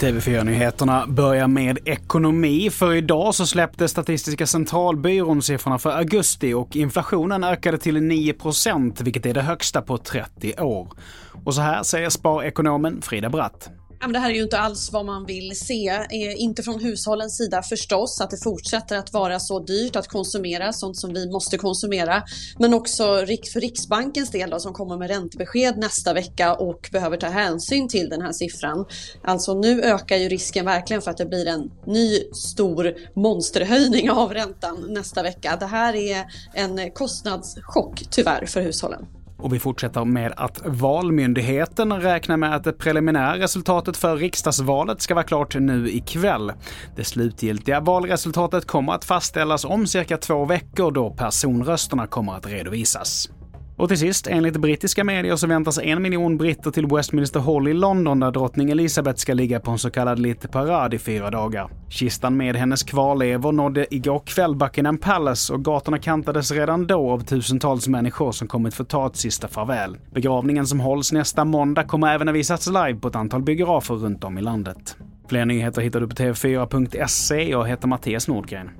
TV4-nyheterna börjar med ekonomi, för idag så släppte Statistiska centralbyrån siffrorna för augusti och inflationen ökade till 9% vilket är det högsta på 30 år. Och så här säger sparekonomen Frida Bratt. Ja, men det här är ju inte alls vad man vill se. Eh, inte från hushållens sida förstås, att det fortsätter att vara så dyrt att konsumera sånt som vi måste konsumera. Men också för Riksbankens del då, som kommer med räntebesked nästa vecka och behöver ta hänsyn till den här siffran. Alltså nu ökar ju risken verkligen för att det blir en ny stor monsterhöjning av räntan nästa vecka. Det här är en kostnadschock tyvärr för hushållen. Och vi fortsätter med att Valmyndigheten räknar med att det preliminära resultatet för riksdagsvalet ska vara klart nu ikväll. Det slutgiltiga valresultatet kommer att fastställas om cirka två veckor då personrösterna kommer att redovisas. Och till sist, enligt brittiska medier så väntas en miljon britter till Westminster Hall i London där drottning Elizabeth ska ligga på en så kallad lite parad i fyra dagar. Kistan med hennes kvarlevor nådde igår kväll Buckingham Palace och gatorna kantades redan då av tusentals människor som kommit för att ta ett sista farväl. Begravningen som hålls nästa måndag kommer även att visas live på ett antal biografer runt om i landet. Fler nyheter hittar du på tv4.se. Jag heter Mattias Nordgren.